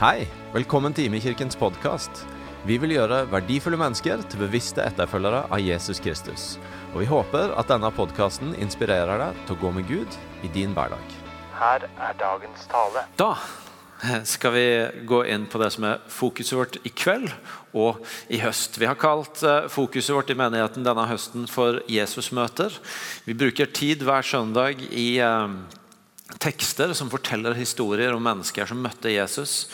Hei, velkommen til Imekirkens podkast. Vi vil gjøre verdifulle mennesker til bevisste etterfølgere av Jesus Kristus. Og vi håper at denne podkasten inspirerer deg til å gå med Gud i din hverdag. Her er dagens tale. Da skal vi gå inn på det som er fokuset vårt i kveld og i høst. Vi har kalt eh, fokuset vårt i menigheten denne høsten for Jesusmøter. Vi bruker tid hver søndag i eh, tekster som forteller historier om mennesker som møtte Jesus.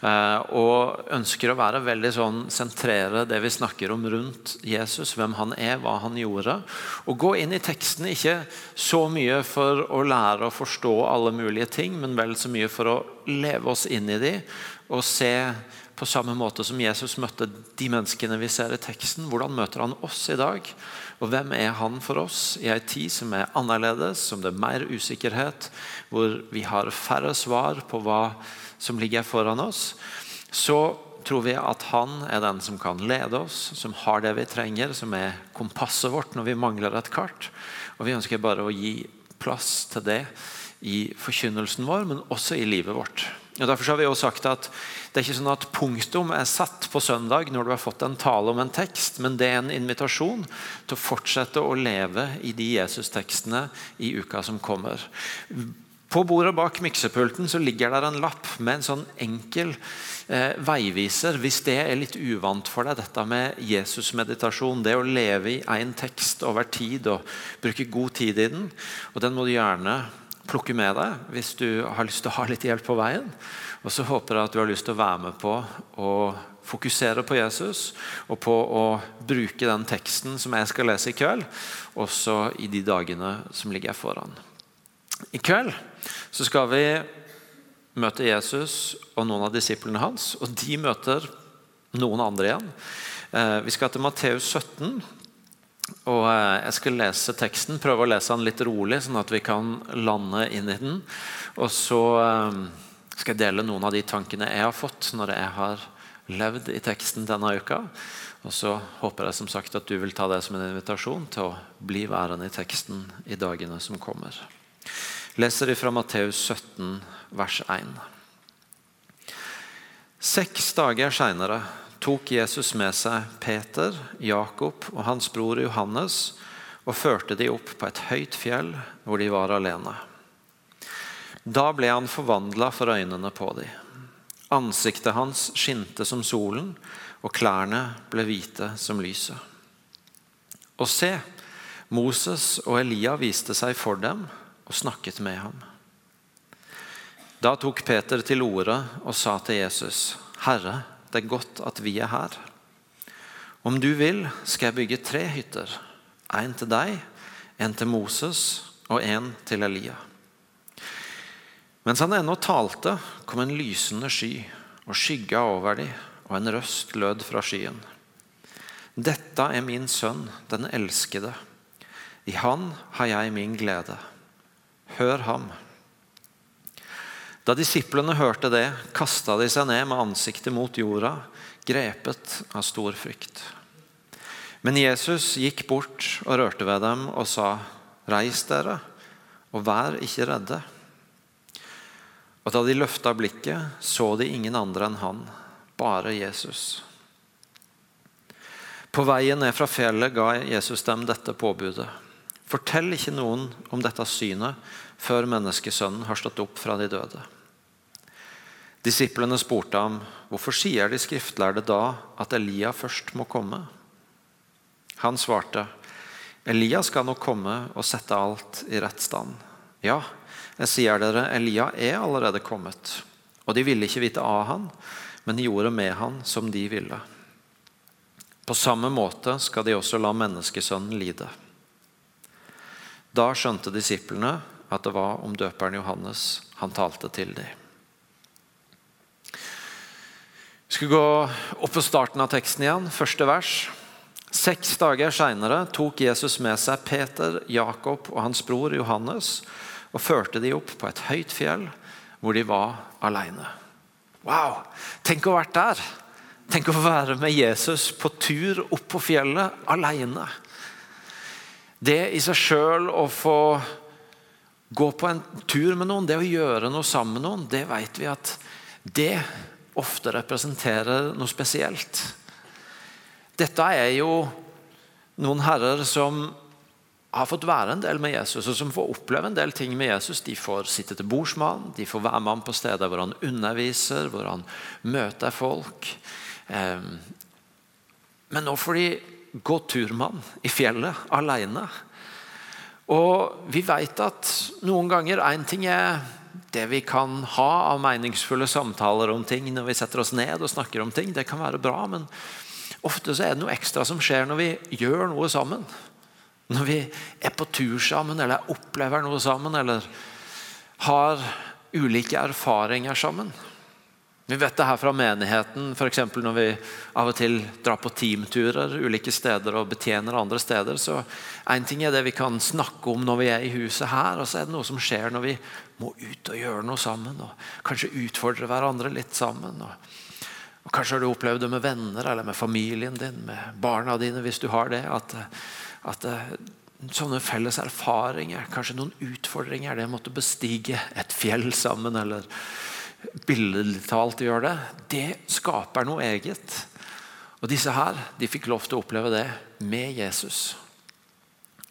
Eh, og ønsker å være veldig sånn sentrere det vi snakker om rundt Jesus. Hvem han er, hva han gjorde. Og gå inn i teksten ikke så mye for å lære å forstå alle mulige ting, men vel så mye for å leve oss inn i de og se på samme måte som Jesus møtte de menneskene vi ser i teksten. Hvordan møter han oss i dag? Og hvem er han for oss i ei tid som er annerledes, som det er mer usikkerhet, hvor vi har færre svar på hva som ligger foran oss? Så tror vi at han er den som kan lede oss, som har det vi trenger, som er kompasset vårt når vi mangler et kart. Og Vi ønsker bare å gi plass til det i forkynnelsen vår, men også i livet vårt. Og Derfor har vi også sagt at det er ikke sånn at punktum er satt på søndag når du har fått en tale om en tekst, men det er en invitasjon til å fortsette å leve i de Jesus-tekstene i uka som kommer. På bordet bak miksepulten så ligger der en lapp med en sånn enkel eh, veiviser. Hvis det er litt uvant for deg, dette med Jesus-meditasjon, det å leve i én tekst over tid og bruke god tid i den, og den må du gjerne plukke med deg hvis du har lyst til å ha litt hjelp på veien. Og så håper jeg at du har lyst til å være med på å fokusere på Jesus og på å bruke den teksten som jeg skal lese i kveld, også i de dagene som ligger foran. I kveld så skal vi møte Jesus og noen av disiplene hans, og de møter noen andre igjen. Eh, vi skal til Matteus 17, og eh, Jeg skal lese teksten, prøve å lese den litt rolig, sånn at vi kan lande inn i den. Og så eh, skal jeg dele noen av de tankene jeg har fått når jeg har levd i teksten denne uka. Og så håper jeg som sagt at du vil ta det som en invitasjon til å bli værende i teksten i dagene som kommer. Leser fra Matteus 17, vers 1. Seks dager seinere tok Jesus med seg Peter, Jakob og hans bror Johannes og førte de opp på et høyt fjell hvor de var alene. Da ble han forvandla for øynene på dem. Ansiktet hans skinte som solen, og klærne ble hvite som lyset. Og se, Moses og Elia viste seg for dem og snakket med ham. Da tok Peter til orde og sa til Jesus, 'Herre, det er godt at vi er her. Om du vil, skal jeg bygge tre hytter. En til deg, en til Moses og en til Elia. Mens han ennå talte, kom en lysende sky og skygga over dem, og en røst lød fra skyen. Dette er min sønn, den elskede. I han har jeg min glede. Hør ham. Da disiplene hørte det, kasta de seg ned med ansiktet mot jorda, grepet av stor frykt. Men Jesus gikk bort og rørte ved dem og sa, 'Reis dere, og vær ikke redde.' Og Da de løfta blikket, så de ingen andre enn han, bare Jesus. På veien ned fra fjellet ga Jesus dem dette påbudet. Fortell ikke noen om dette synet før menneskesønnen har stått opp fra de døde. Disiplene spurte ham hvorfor sier de skriftlærde da at Elia først må komme. Han svarte, Elia skal nok komme og sette alt i rett stand. Ja, jeg sier dere, Elia er allerede kommet. Og de ville ikke vite av han, men de gjorde med han som de ville. På samme måte skal de også la menneskesønnen lide. Da skjønte disiplene at det var om døperen Johannes han talte til dem. Vi skal gå opp på starten av teksten igjen, første vers. Seks dager seinere tok Jesus med seg Peter, Jakob og hans bror Johannes og førte de opp på et høyt fjell hvor de var alene. Wow! Tenk å ha vært der! Tenk å være med Jesus på tur opp på fjellet alene. Det i seg sjøl å få gå på en tur med noen, det å gjøre noe sammen med noen, det vet vi at det ofte representerer noe spesielt. Dette er jo noen herrer som har fått være en del med Jesus, og som får oppleve en del ting med Jesus. De får sitte til bords med ham, de får være med ham på steder hvor han underviser, hvor han møter folk. Ehm, men nå får de gå tur med ham i fjellet alene. Og vi vet at noen ganger én ting er det vi kan ha av meningsfulle samtaler om ting når vi setter oss ned og snakker om ting. Det kan være bra, men ofte så er det noe ekstra som skjer når vi gjør noe sammen. Når vi er på tur sammen, eller opplever noe sammen, eller har ulike erfaringer sammen. Vi vet det her fra menigheten, f.eks. når vi av og til drar på teamturer ulike steder og betjener andre steder. så En ting er det vi kan snakke om når vi er i huset her, og så er det noe som skjer når vi må ut og gjøre noe sammen. og Kanskje utfordre hverandre litt sammen. og, og Kanskje har du opplevd det med venner eller med familien din, med barna dine, hvis du har det. At, at sånne felles erfaringer, kanskje noen utfordringer, det måtte bestige et fjell sammen. eller billedlig talt gjør det, det skaper noe eget. Og Disse her de fikk lov til å oppleve det med Jesus.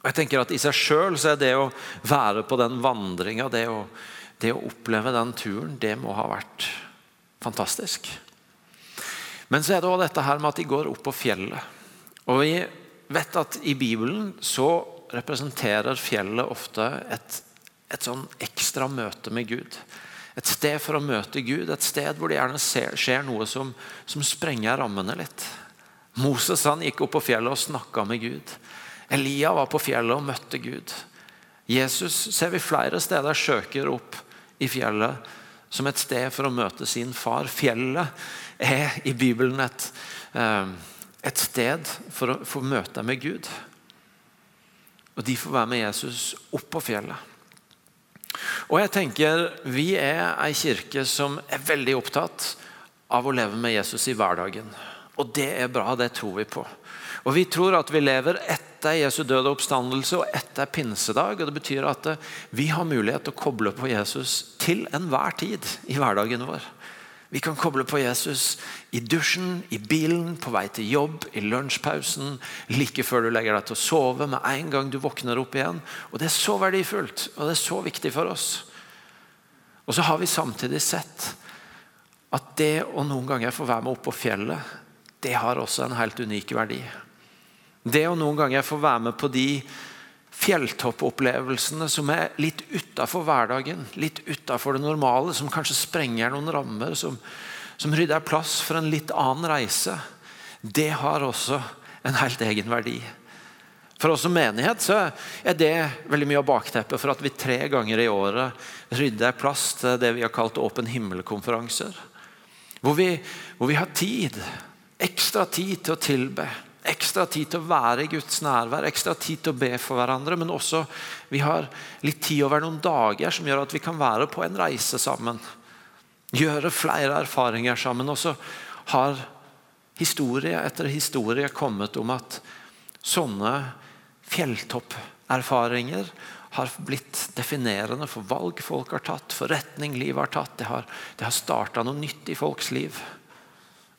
Og jeg tenker at I seg sjøl er det å være på den vandringa, det, det, å oppleve den turen, det må ha vært fantastisk. Men så er det også dette her med at de går opp på fjellet. Og Vi vet at i Bibelen så representerer fjellet ofte et, et sånn ekstra møte med Gud. Et sted for å møte Gud, et sted hvor det gjerne skjer noe som, som sprenger rammene litt. Moses han gikk opp på fjellet og snakka med Gud. Elia var på fjellet og møtte Gud. Jesus ser vi flere steder søker opp i fjellet som et sted for å møte sin far. Fjellet er i Bibelen et, eh, et sted for å få møte med Gud. Og de får være med Jesus opp på fjellet. Og jeg tenker Vi er ei kirke som er veldig opptatt av å leve med Jesus i hverdagen. Og det er bra, det tror vi på. Og Vi tror at vi lever etter Jesu døde oppstandelse og etter pinsedag. og Det betyr at vi har mulighet til å koble på Jesus til enhver tid i hverdagen vår. Vi kan koble på Jesus i dusjen, i bilen, på vei til jobb, i lunsjpausen, like før du legger deg til å sove, med en gang du våkner opp igjen. Og Det er så verdifullt, og det er så viktig for oss. Og så har vi samtidig sett at det å noen ganger få være med opp på fjellet, det har også en helt unik verdi. Det å noen ganger få være med på de fjelltoppopplevelsene som er litt utafor hverdagen, litt utafor det normale, som kanskje sprenger noen rammer, som, som rydder plass for en litt annen reise, det har også en helt egen verdi. For oss som menighet så er det veldig mye av bakteppet for at vi tre ganger i året rydder plass til det vi har kalt åpen himmel-konferanser. Hvor, hvor vi har tid, ekstra tid til å tilbe Ekstra tid til å være i Guds nærvær, ekstra tid til å be for hverandre. Men også vi har litt tid over noen dager som gjør at vi kan være på en reise sammen. Gjøre flere erfaringer sammen. Og så har historie etter historie kommet om at sånne fjelltopperfaringer har blitt definerende for valg folk har tatt, for retning livet har tatt. Det har, det har starta noe nytt i folks liv.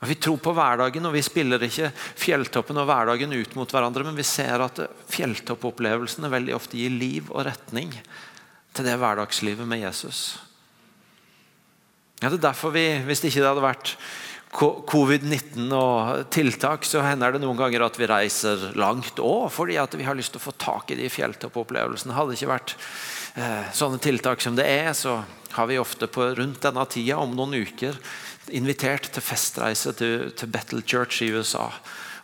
Og Vi tror på hverdagen, og vi spiller ikke fjelltoppen og hverdagen ut mot hverandre, men vi ser at fjelltoppopplevelsene veldig ofte gir liv og retning til det hverdagslivet med Jesus. Ja, det er derfor vi, Hvis ikke det hadde vært covid-19 og tiltak, så hender det noen ganger at vi reiser langt òg, fordi vi har lyst til å få tak i de fjelltoppopplevelsene. Hadde det ikke vært eh, sånne tiltak som det er, så har vi ofte på rundt denne tida, om noen uker, invitert til festreise til, til Battle Church i USA.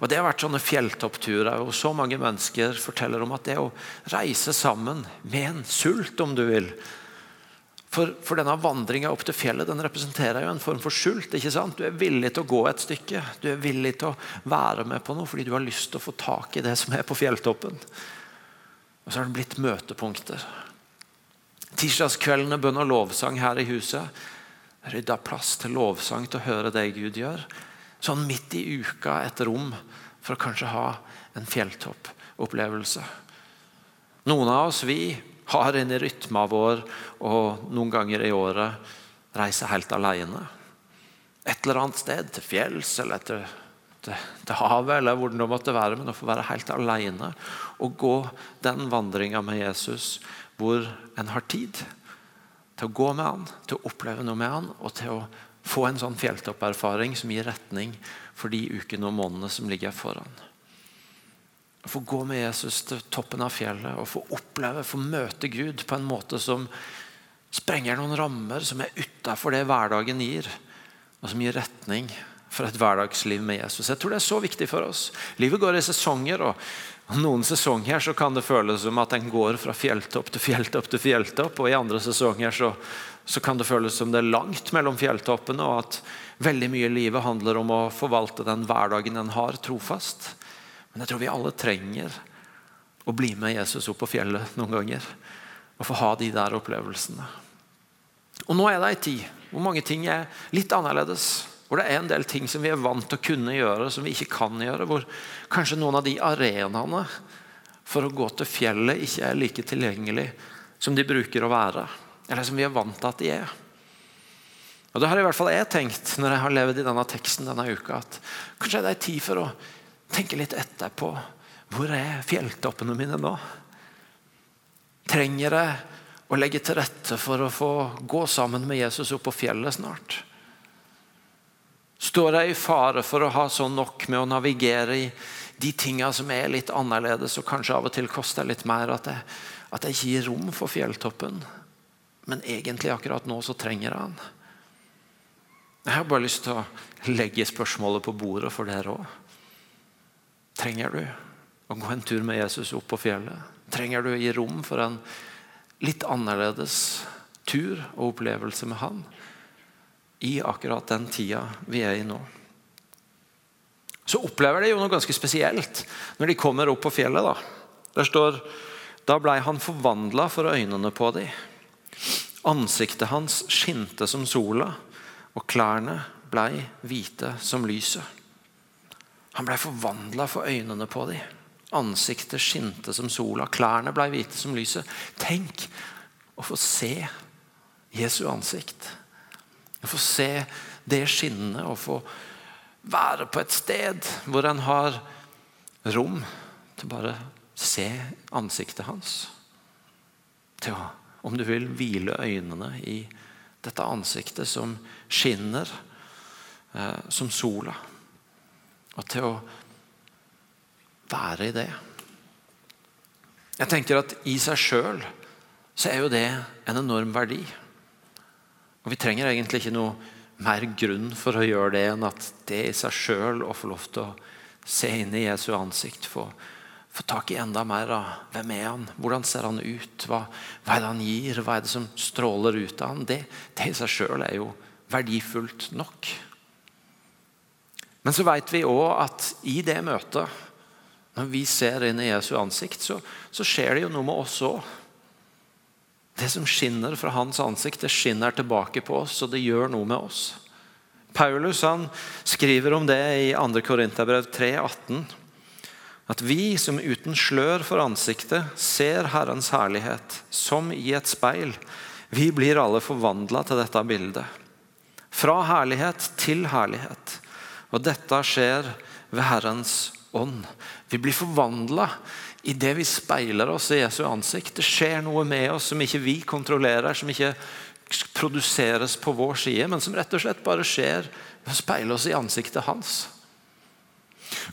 Og Det har vært sånne fjelltoppturer, og så mange mennesker forteller om at det å reise sammen med en sult, om du vil For, for denne vandringa opp til fjellet den representerer jo en form for sult. ikke sant? Du er villig til å gå et stykke. Du er villig til å være med på noe fordi du har lyst til å få tak i det som er på fjelltoppen. Og så har det blitt møtepunkter. Tirsdagskveldene bønn og lovsang her i huset rydda plass til lovsang, til å høre det Gud gjør. Sånn midt i uka et rom for å kanskje ha en fjelltoppopplevelse. Noen av oss vi har en i rytma vår og noen ganger i året reiser helt alene. et eller annet sted, til fjells eller til, til, til havet, eller hvor det måtte være, men å få være helt alene og gå den vandringa med Jesus hvor en har tid til å gå med han, til å oppleve noe med han, og til å få en sånn fjelltopperfaring som gir retning for de ukene og månedene som ligger foran. Å få gå med Jesus til toppen av fjellet og få oppleve, få møte Gud på en måte som sprenger noen rammer som er utafor det hverdagen gir, og som gir retning for et hverdagsliv med Jesus. Jeg tror det er så viktig for oss. Livet går i sesonger, og noen sesonger så kan det føles som at en går fra fjelltopp til fjelltopp til fjelltopp, og i andre sesonger så, så kan det føles som det er langt mellom fjelltoppene, og at veldig mye i livet handler om å forvalte den hverdagen en har, trofast. Men jeg tror vi alle trenger å bli med Jesus opp på fjellet noen ganger. Og få ha de der opplevelsene. Og nå er det ei tid hvor mange ting er litt annerledes. Hvor det er en del ting som vi er vant til å kunne gjøre, som vi ikke kan gjøre. Hvor kanskje noen av de arenaene for å gå til fjellet ikke er like tilgjengelig som de bruker å være. Eller som vi er vant til at de er. Og Det har i hvert fall jeg tenkt når jeg har levd i denne teksten denne uka. at Kanskje det er tid for å tenke litt etter på hvor er fjelltoppene mine nå? Trenger jeg å legge til rette for å få gå sammen med Jesus opp på fjellet snart? Står jeg i fare for å ha sånn nok med å navigere i de tinga som er litt annerledes og kanskje av og til koster litt mer, at jeg, at jeg gir rom for fjelltoppen? Men egentlig akkurat nå så trenger jeg han. Jeg har bare lyst til å legge spørsmålet på bordet for dere òg. Trenger du å gå en tur med Jesus opp på fjellet? Trenger du å gi rom for en litt annerledes tur og opplevelse med han? i akkurat den tida vi er i nå. Så opplever de jo noe ganske spesielt når de kommer opp på fjellet. Da Der står da blei han forvandla for øynene på dem. Ansiktet hans skinte som sola, og klærne blei hvite som lyset. Han blei forvandla for øynene på dem. Ansiktet skinte som sola, klærne blei hvite som lyset. Tenk å få se Jesu ansikt. Å få se det skinne og få være på et sted hvor en har rom til bare se ansiktet hans. Til å, om du vil, hvile øynene i dette ansiktet som skinner eh, som sola. Og til å være i det. Jeg tenker at i seg sjøl så er jo det en enorm verdi. Og Vi trenger egentlig ikke noe mer grunn for å gjøre det enn at det i seg sjøl å få lov til å se inn i Jesu ansikt, få, få tak i enda mer av hvem er han, hvordan ser han ut, hva, hva, er det han gir, hva er det som stråler ut av han, det, det i seg sjøl er jo verdifullt nok. Men så vet vi òg at i det møtet, når vi ser inn i Jesu ansikt, så, så skjer det jo noe med oss òg. Det som skinner fra hans ansikt, det skinner tilbake på oss, og det gjør noe med oss. Paulus han skriver om det i 2. Korinterbrev 3,18. At vi som uten slør for ansiktet ser Herrens herlighet som i et speil, vi blir alle forvandla til dette bildet. Fra herlighet til herlighet. Og dette skjer ved Herrens ånd. Vi blir forvandla Idet vi speiler oss i Jesu ansikt, det skjer noe med oss som ikke vi kontrollerer, som ikke produseres på vår side, men som rett og slett bare skjer ved å speile oss i ansiktet hans.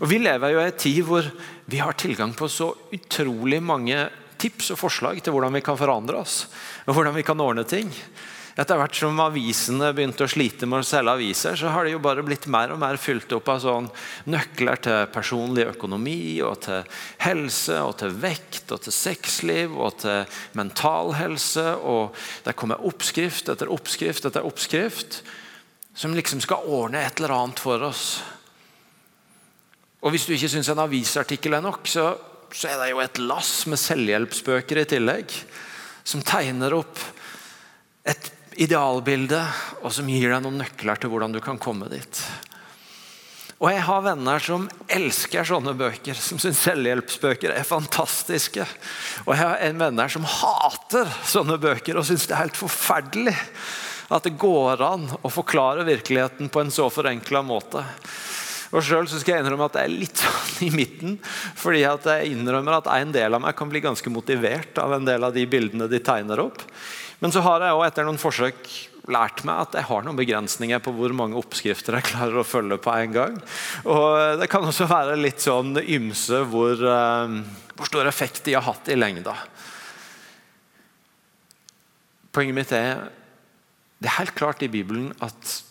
Og Vi lever jo i en tid hvor vi har tilgang på så utrolig mange tips og forslag til hvordan vi kan forandre oss, og hvordan vi kan ordne ting. Etter hvert som avisene begynte å slite med å selge aviser, så har det jo bare blitt mer og mer fylt opp av sånn nøkler til personlig økonomi, og til helse, og til vekt, og til sexliv, og til mental helse. Og det kommer oppskrift etter oppskrift etter oppskrift som liksom skal ordne et eller annet for oss. Og hvis du ikke syns en avisartikkel er nok, så, så er det jo et lass med selvhjelpsbøker i tillegg. Som tegner opp et idealbilde, og som gir deg noen nøkler til hvordan du kan komme dit. Og Jeg har venner som elsker sånne bøker, som syns selvhjelpsbøker er fantastiske. Og jeg har en venner som hater sånne bøker og syns det er helt forferdelig At det går an å forklare virkeligheten på en så forenkla måte. Og Sjøl skal jeg innrømme at jeg er litt sånn i midten. fordi jeg innrømmer at en del av meg kan bli ganske motivert av en del av de bildene de tegner opp. Men så har jeg også etter noen forsøk lært meg at jeg har noen begrensninger på hvor mange oppskrifter jeg klarer å følge på en gang. Og Det kan også være litt sånn ymse hvor, uh, hvor stor effekt de har hatt i lengda. Poenget mitt er det er helt klart i Bibelen at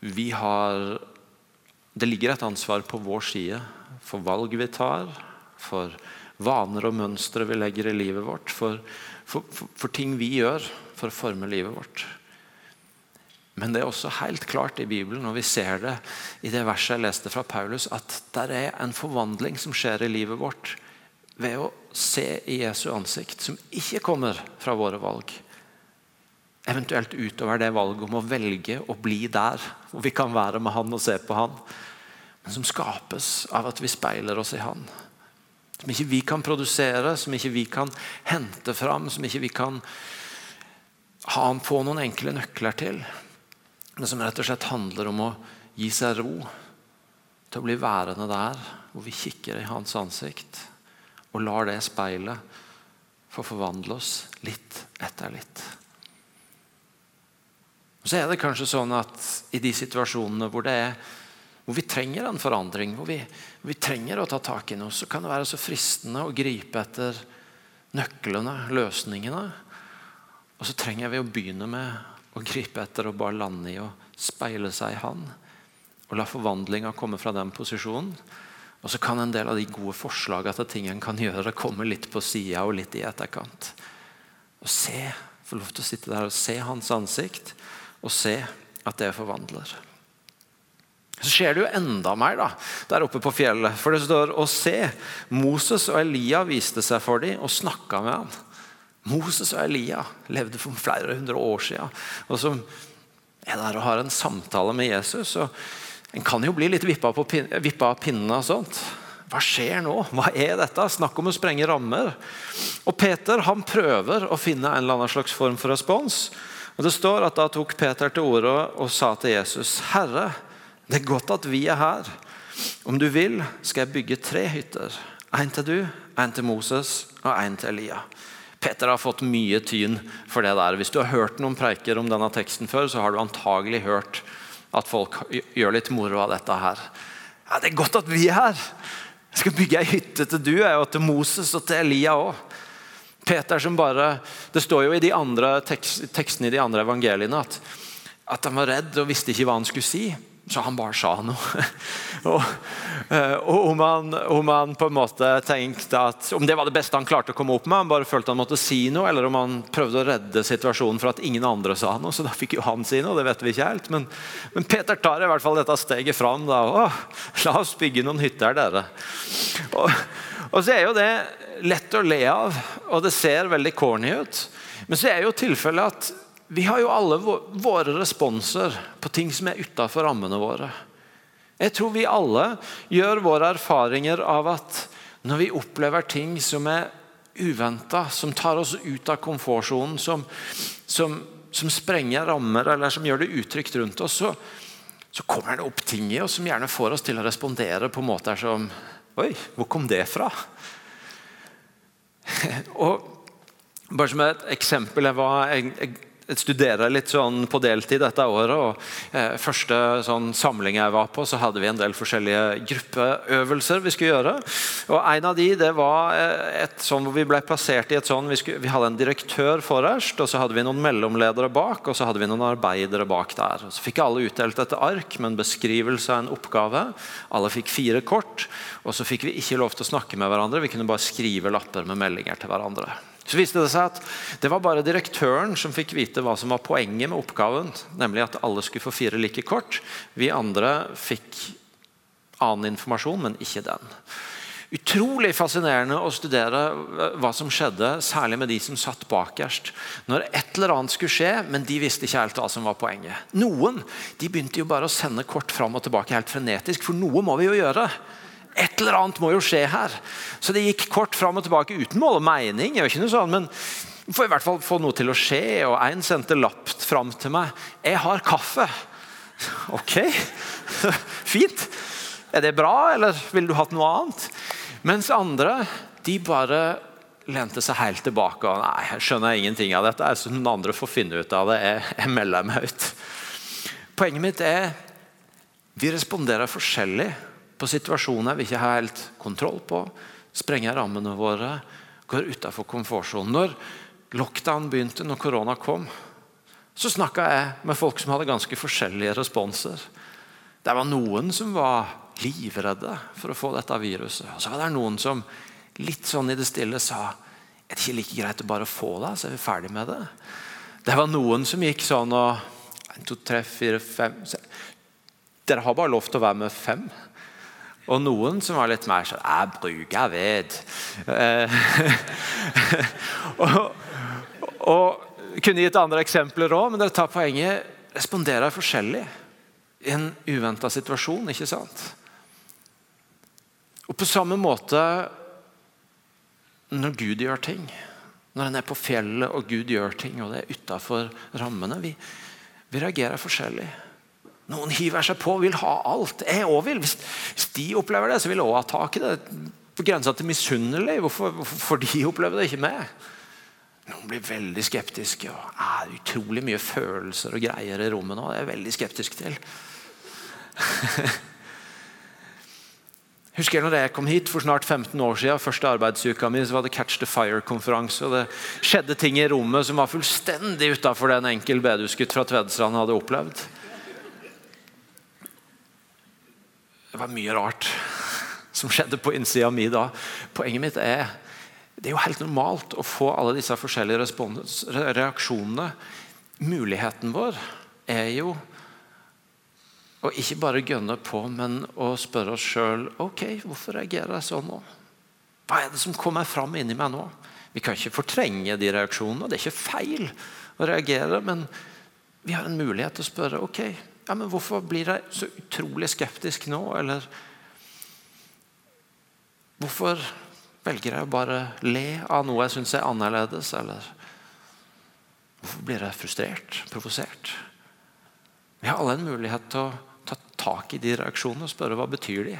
vi har Det ligger et ansvar på vår side for valg vi tar, for vaner og mønstre vi legger i livet vårt, for, for, for, for ting vi gjør for å forme livet vårt. Men det er også helt klart i Bibelen, og vi ser det i det verset jeg leste fra Paulus, at det er en forvandling som skjer i livet vårt ved å se i Jesu ansikt, som ikke kommer fra våre valg. Eventuelt utover det valget om å velge å bli der hvor vi kan være med Han og se på Han. Men som skapes av at vi speiler oss i Han. Som ikke vi kan produsere, som ikke vi kan hente fram, som ikke vi kan ha på noen enkle nøkler til. Men som rett og slett handler om å gi seg ro til å bli værende der hvor vi kikker i hans ansikt og lar det speilet få forvandle oss litt etter litt. Og Så er det kanskje sånn at i de situasjonene hvor, det er, hvor vi trenger en forandring, hvor vi, vi, trenger å ta tak i noe, så kan det være så fristende å gripe etter nøklene, løsningene. Og så trenger vi å begynne med å gripe etter og bare lande i og speile seg i Han. Og la forvandlinga komme fra den posisjonen. Og så kan en del av de gode forslagene til ting en kan gjøre, komme litt på sida og litt i etterkant. Og se, Få lov til å sitte der og se hans ansikt og se at det forvandler. Så skjer det jo enda mer da, der oppe på fjellet. For det står å se. Moses og Elia viste seg for dem og snakka med ham. Moses og Elia levde for flere hundre år siden. Og som er der og har en samtale med Jesus. og En kan jo bli litt vippa, av pinnene. og sånt. Hva skjer nå? Hva er dette? Snakk om å sprenge rammer. Og Peter han prøver å finne en eller annen slags form for respons. Og Det står at Da tok Peter til orde og sa til Jesus.: Herre, det er godt at vi er her. Om du vil, skal jeg bygge tre hytter. En til du, en til Moses og en til Elia. Peter har fått mye tyn for det der. Hvis du har hørt noen preiker om denne teksten før, så har du antagelig hørt at folk gjør litt moro av dette her. Ja, Det er godt at vi er her. Jeg skal bygge ei hytte til du og til Moses og til Elia òg. Peter som bare, Det står jo i de andre tekstene i de andre evangeliene at, at han var redd og visste ikke hva han skulle si. Så han bare sa noe. og, eh, og om, han, om, han, på en måte tenkte at om det var det beste han klarte å komme opp med, han bare følte han måtte si noe, eller om han prøvde å redde situasjonen for at ingen andre sa noe. Så da fikk jo han si noe, det vet vi ikke helt. Men, men Peter tar i hvert fall dette steget fram. Da, Åh, la oss bygge noen hytter, dere. Og, og så er jo det lett å le av, og det ser veldig corny ut. Men så er jo tilfellet at vi har jo alle våre responser på ting som er utafor rammene våre. Jeg tror vi alle gjør våre erfaringer av at når vi opplever ting som er uventa, som tar oss ut av komfortsonen, som, som, som, sprenger rammer eller som gjør det utrygt rundt oss, så, så, kommer det opp ting i oss som gjerne får oss til å respondere på måter som Oi, hvor kom det fra? Og bare som et eksempel jeg, var, jeg, jeg studerer litt sånn på deltid dette året. og eh, Første sånn samling jeg var på, så hadde vi en del forskjellige gruppeøvelser vi skulle gjøre. og En av de det var eh, et sånn hvor vi ble plassert i et sånn vi, vi, hadde en direktør forrest, og så hadde vi noen mellomledere bak, og så hadde vi noen arbeidere bak der. Og så fikk alle utdelt et ark med en beskrivelse av en oppgave. Alle fikk fire kort, og så fikk vi ikke lov til å snakke med hverandre. Vi kunne bare skrive lapper med meldinger til hverandre. Så viste det seg at det var bare direktøren som fikk vite hva som var poenget med oppgaven. Nemlig at alle skulle få fire like kort. Vi andre fikk annen informasjon, men ikke den. Utrolig fascinerende å studere hva som skjedde, særlig med de som satt bakerst. Når et eller annet skulle skje, men de visste ikke helt hva som var poenget. Noen de begynte jo bare å sende kort fram og tilbake helt frenetisk, for noe må vi jo gjøre. Et eller annet må jo skje her. Så det gikk kort fram og tilbake uten mål og mening. Jeg ikke noe sånn, men får i hvert fall få noe til å skje. Og en sendte lapp fram til meg. 'Jeg har kaffe.' Ok, fint. Er det bra, eller ville du hatt noe annet? Mens andre de bare lente seg helt tilbake. og Nei, jeg skjønner ingenting av dette. Så noen andre får finne ut av det. Jeg, jeg melder meg ut. Poenget mitt er vi responderer forskjellig på situasjoner vi ikke har helt kontroll på. Sprenger rammene våre, går utafor komfortsonen. Når lockdown begynte, når korona kom, så snakka jeg med folk som hadde ganske forskjellige responser. Det var noen som var livredde for å få dette viruset. Og så var det noen som litt sånn i det stille sa er det ikke like greit å bare få det, så er vi ferdig med det. Det var noen som gikk sånn og 1, 2, 3, 4, 5 Dere har bare lov til å være med fem. Og noen som var litt mer sånn Jeg bruker ved. Eh, og, og kunne gitt andre eksempler òg, men dere tar poenget. Responderer forskjellig i en uventa situasjon, ikke sant? Og på samme måte når Gud gjør ting. Når en er på fjellet og Gud gjør ting, og det er utafor rammene. Vi, vi, reagerer forskjellig. Noen hiver seg på og vil ha alt. Jeg òg vil. Hvis, de opplever det, så vil jeg òg ha tak i det. På grensa til misunnelig. Hvorfor, får de oppleve det, ikke meg? Noen blir veldig skeptiske. og er Utrolig mye følelser og greier i rommet nå. Det er jeg veldig skeptisk til. Husker jeg når jeg kom hit for snart 15 år siden, første arbeidsuka mi, så var det Catch the Fire-konferanse. og Det skjedde ting i rommet som var fullstendig utafor det en enkel bedehusgutt fra Tvedestrand hadde opplevd. Det var mye rart som skjedde på innsida mi da. Poenget mitt er det er jo helt normalt å få alle disse forskjellige reaksjonene. Muligheten vår er jo og ikke bare gønne på, men å spørre oss sjøl ok, hvorfor reagerer jeg sånn nå. Hva er det som kommer fram inni meg nå? Vi kan ikke fortrenge de reaksjonene. Det er ikke feil å reagere, men vi har en mulighet til å spørre ok, ja, men hvorfor blir jeg så utrolig skeptisk nå? Eller hvorfor velger jeg å bare le av noe jeg syns er annerledes? Eller hvorfor blir jeg frustrert, provosert? Vi har alle en mulighet til å ta tak i de reaksjonene og spørre hva betyr de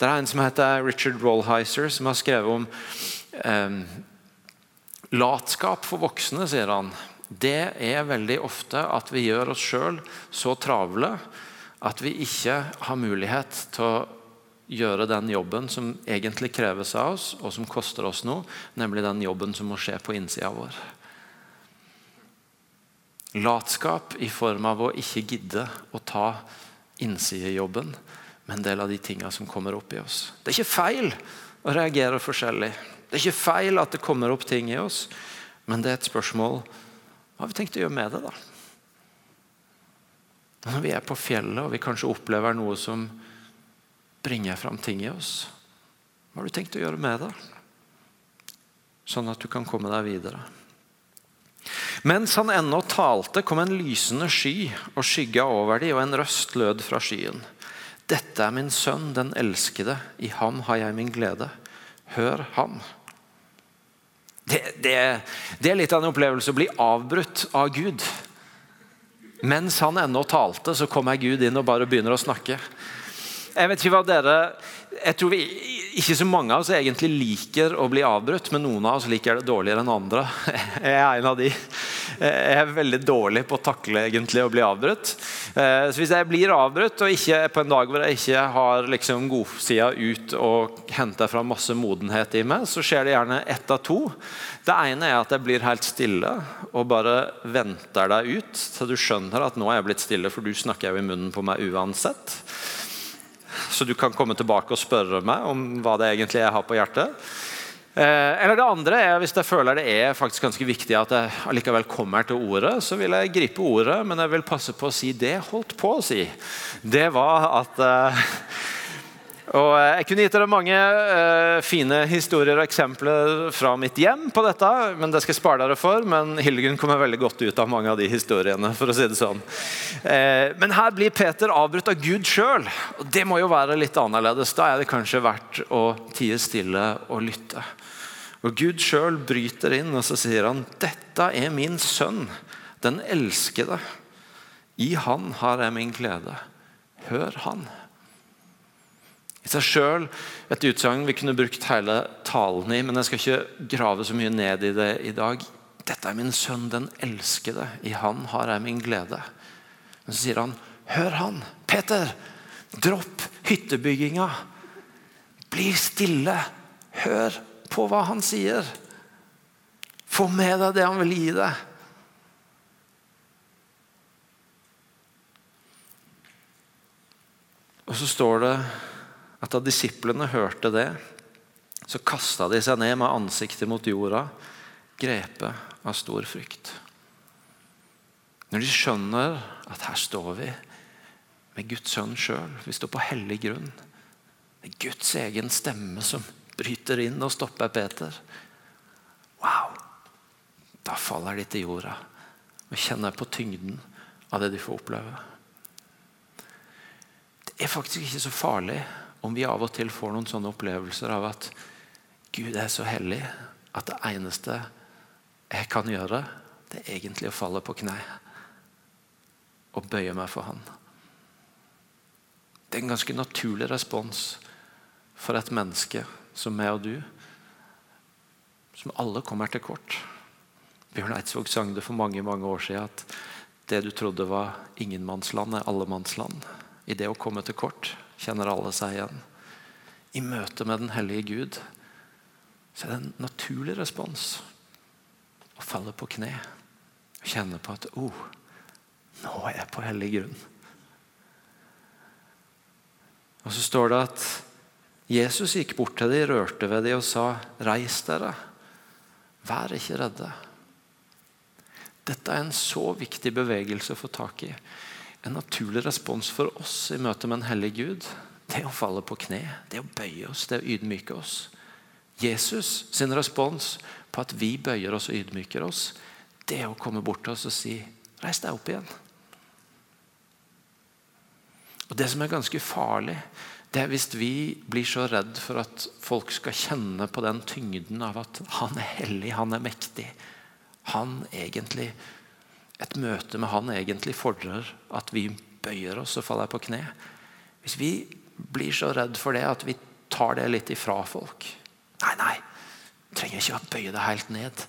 Det er en som heter Richard Rollheiser, som har skrevet om eh, latskap for voksne. sier han. Det er veldig ofte at vi gjør oss sjøl så travle at vi ikke har mulighet til å gjøre den jobben som egentlig kreves av oss, og som koster oss noe, nemlig den jobben som må skje på innsida vår. Latskap i form av å ikke gidde å ta innsidejobben med en del av de tingene som kommer opp i oss. Det er ikke feil å reagere forskjellig. Det er ikke feil at det kommer opp ting i oss, men det er et spørsmål hva har vi tenkt å gjøre med det. da? Når vi er på fjellet og vi kanskje opplever noe som bringer fram ting i oss, hva har du tenkt å gjøre med det? Sånn at du kan komme deg videre. Mens han ennå talte, kom en lysende sky og skygga over dem, og en røst lød fra skyen. Dette er min sønn, den elskede. I ham har jeg min glede. Hør ham. Det, det, det er litt av en opplevelse å bli avbrutt av Gud. Mens han ennå talte, så kommer Gud inn og bare begynner å snakke. Jeg vet ikke hva dere jeg tror vi, Ikke så mange av oss egentlig liker å bli avbrutt, men noen av oss liker det dårligere enn andre. Jeg er en av de. Jeg er veldig dårlig på å takle egentlig å bli avbrutt. Eh, så Hvis jeg blir avbrutt, og ikke på en dag hvor jeg ikke har liksom godsida ut og henter fram masse modenhet i meg, så skjer det gjerne ett av to. Det ene er at jeg blir helt stille og bare venter deg ut til du skjønner at nå er jeg blitt stille, for du snakker jo i munnen på meg uansett så du kan komme tilbake og spørre meg om hva det egentlig er jeg har på hjertet. Eh, eller det andre er hvis jeg føler det er faktisk ganske viktig at jeg allikevel kommer til ordet, så vil jeg gripe ordet, men jeg vil passe på å si det jeg holdt på å si. Det var at eh, og eh, Jeg kunne gitt dere mange uh, fine historier og eksempler fra mitt hjem på dette, men det skal jeg spare dere for. Men Hildegunn kommer veldig godt ut av mange av de historiene. for å si det sånn. Uh, men her blir Peter avbrutt av Gud sjøl. Det må jo være litt annerledes. Da er det kanskje verdt å tie stille og lytte. Og Gud sjøl bryter inn og så sier han, 'Dette er min sønn, den elskede. I han har jeg min glede. Hør han.' I seg sjøl et utsagn vi kunne brukt hele talen i, men jeg skal ikke grave så mye ned i det i dag. Dette er min sønn, den elskede. I han har jeg min glede. Men så sier han, hør han. Peter, dropp hyttebygginga. Bli stille. Hør på hva han sier. Få med deg det han vil gi deg. Og så står det at da disiplene hørte det, så kasta de seg ned med ansiktet mot jorda, grepet av stor frykt. Når de skjønner at her står vi med Guds sønn sjøl, vi står på hellig grunn. Det er Guds egen stemme som bryter inn og stopper Peter. Wow! Da faller de til jorda og kjenner på tyngden av det de får oppleve. Det er faktisk ikke så farlig om vi av og til får noen sånne opplevelser av at Gud er så hellig at det eneste jeg kan gjøre, det er egentlig å falle på kne og bøye meg for Han. Det er en ganske naturlig respons for et menneske som meg og du, som alle kommer til kort. Bjørn Eidsvåg sang det for mange mange år siden at det du trodde var ingenmannsland, er allemannsland. I det å komme til kort kjenner alle seg igjen. I møte med den hellige Gud så er det en naturlig respons å falle på kne og kjenne på at oh, nå er jeg på hellig grunn. Og Så står det at Jesus gikk bort til dem, rørte ved dem og sa, 'Reis dere, vær ikke redde.' Dette er en så viktig bevegelse å få tak i en naturlig respons for oss i møte med en hellig Gud, det er å falle på kne, det er å bøye oss, det er å ydmyke oss. Jesus sin respons på at vi bøyer oss og ydmyker oss, det er å komme bort til oss og si 'reis deg opp igjen'. Og Det som er ganske farlig, det er hvis vi blir så redd for at folk skal kjenne på den tyngden av at han er hellig, han er mektig. Han egentlig et møte med han egentlig fordrer at vi bøyer oss og faller på kne. Hvis vi blir så redd for det at vi tar det litt ifra folk Nei, nei, trenger ikke å bøye deg helt ned.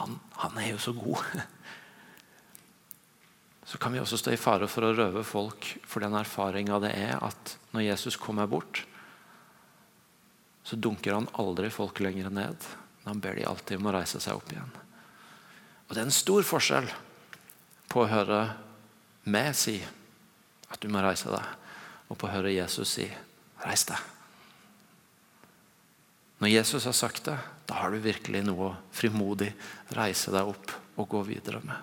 Han, han er jo så god. Så kan vi også stå i fare for å røve folk for den erfaringa det er at når Jesus kommer bort, så dunker han aldri folk lenger ned. Men han ber de alltid om å reise seg opp igjen. Og Det er en stor forskjell på å høre meg si at du må reise deg, og på å høre Jesus si 'reis deg'. Når Jesus har sagt det, da har du virkelig noe å frimodig reise deg opp og gå videre med.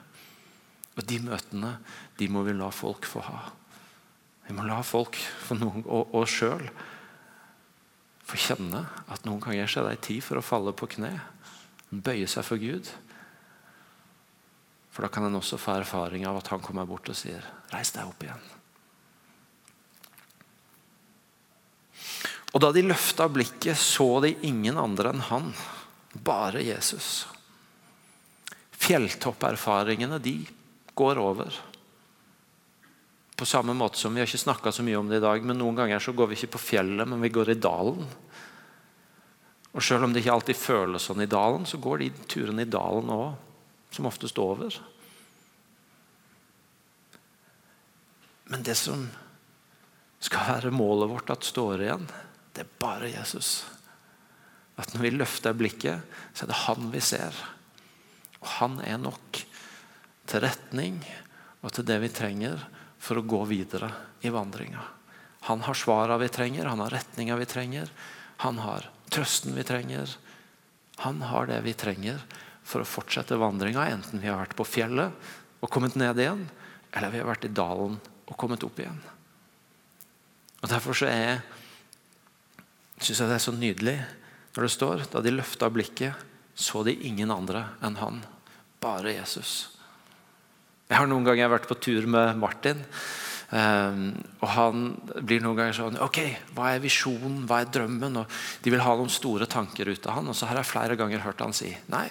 Og De møtene de må vi la folk få ha. Vi må la folk få noen, og oss sjøl få kjenne at noen ganger er det tid for å falle på kne, bøye seg for Gud for da kan en også få erfaring av at han kommer bort og sier 'reis deg opp igjen'. Og Da de løfta blikket, så de ingen andre enn han, bare Jesus. Fjelltopperfaringene de går over. På samme måte som Vi har ikke snakka så mye om det i dag, men noen ganger så går vi ikke på fjellet, men vi går i dalen. Og Selv om det ikke alltid føles sånn i dalen, så går de turene i dalen òg som oftest over. Men det som skal være målet vårt at står igjen, det er bare Jesus. At når vi løfter blikket, så er det han vi ser. Og han er nok til retning og til det vi trenger for å gå videre i vandringa. Han har svara vi trenger, han har retninga vi trenger, han har trøsten vi trenger. Han har det vi trenger for å fortsette vandringa, enten vi har vært på fjellet og kommet ned igjen, eller vi har vært i dalen og kommet opp igjen. Og Derfor så er, syns jeg det er så nydelig når det står da de løfta blikket, så de ingen andre enn han. Bare Jesus. Jeg har noen ganger vært på tur med Martin. Um, og han blir noen ganger sånn Ok, hva er visjonen? Hva er drømmen? Og de vil ha noen store tanker ut av han. Og så har jeg flere ganger hørt han si nei,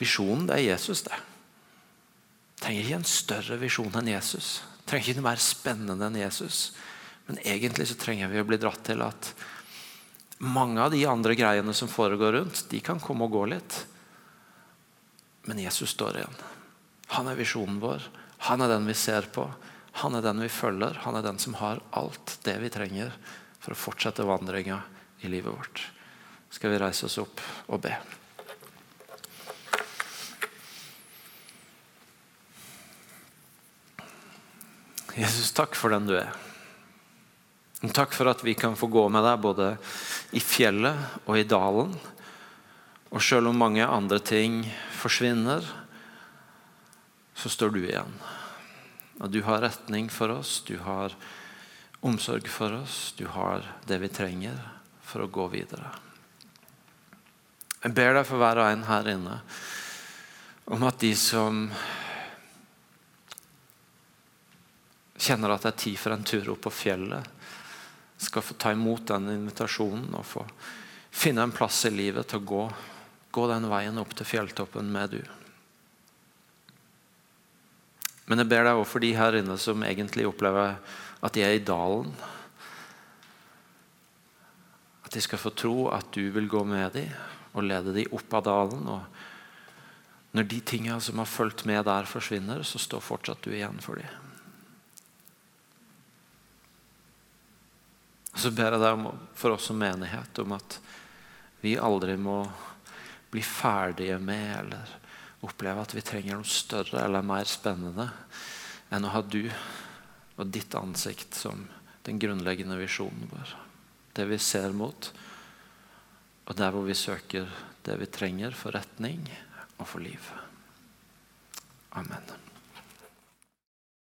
visjonen det er Jesus, det. Trenger ikke en større visjon enn Jesus. Trenger ikke noe mer spennende enn Jesus. Men egentlig så trenger vi å bli dratt til at mange av de andre greiene som foregår rundt, de kan komme og gå litt. Men Jesus står igjen. Han er visjonen vår. Han er den vi ser på. Han er den vi følger. Han er den som har alt det vi trenger for å fortsette vandringa i livet vårt. Skal vi reise oss opp og be? Jesus, takk for den du er. Takk for at vi kan få gå med deg både i fjellet og i dalen. Og selv om mange andre ting forsvinner, så står du igjen. Og du har retning for oss, du har omsorg for oss, du har det vi trenger for å gå videre. Jeg ber deg for hver og en her inne om at de som kjenner at det er tid for en tur opp på fjellet, skal få ta imot den invitasjonen og få finne en plass i livet til å gå, gå den veien opp til fjelltoppen med du. Men jeg ber deg også for de her inne som egentlig opplever at de er i dalen. At de skal få tro at du vil gå med dem og lede dem opp av dalen. Og når de tingene som har fulgt med der, forsvinner, så står fortsatt du igjen for dem. Så ber jeg deg om, for oss som menighet om at vi aldri må bli ferdige med eller oppleve at vi trenger noe større eller mer spennende enn å ha du og ditt ansikt som den grunnleggende visjonen vår. Det vi ser mot, og der hvor vi søker det vi trenger for retning og for liv. Amen.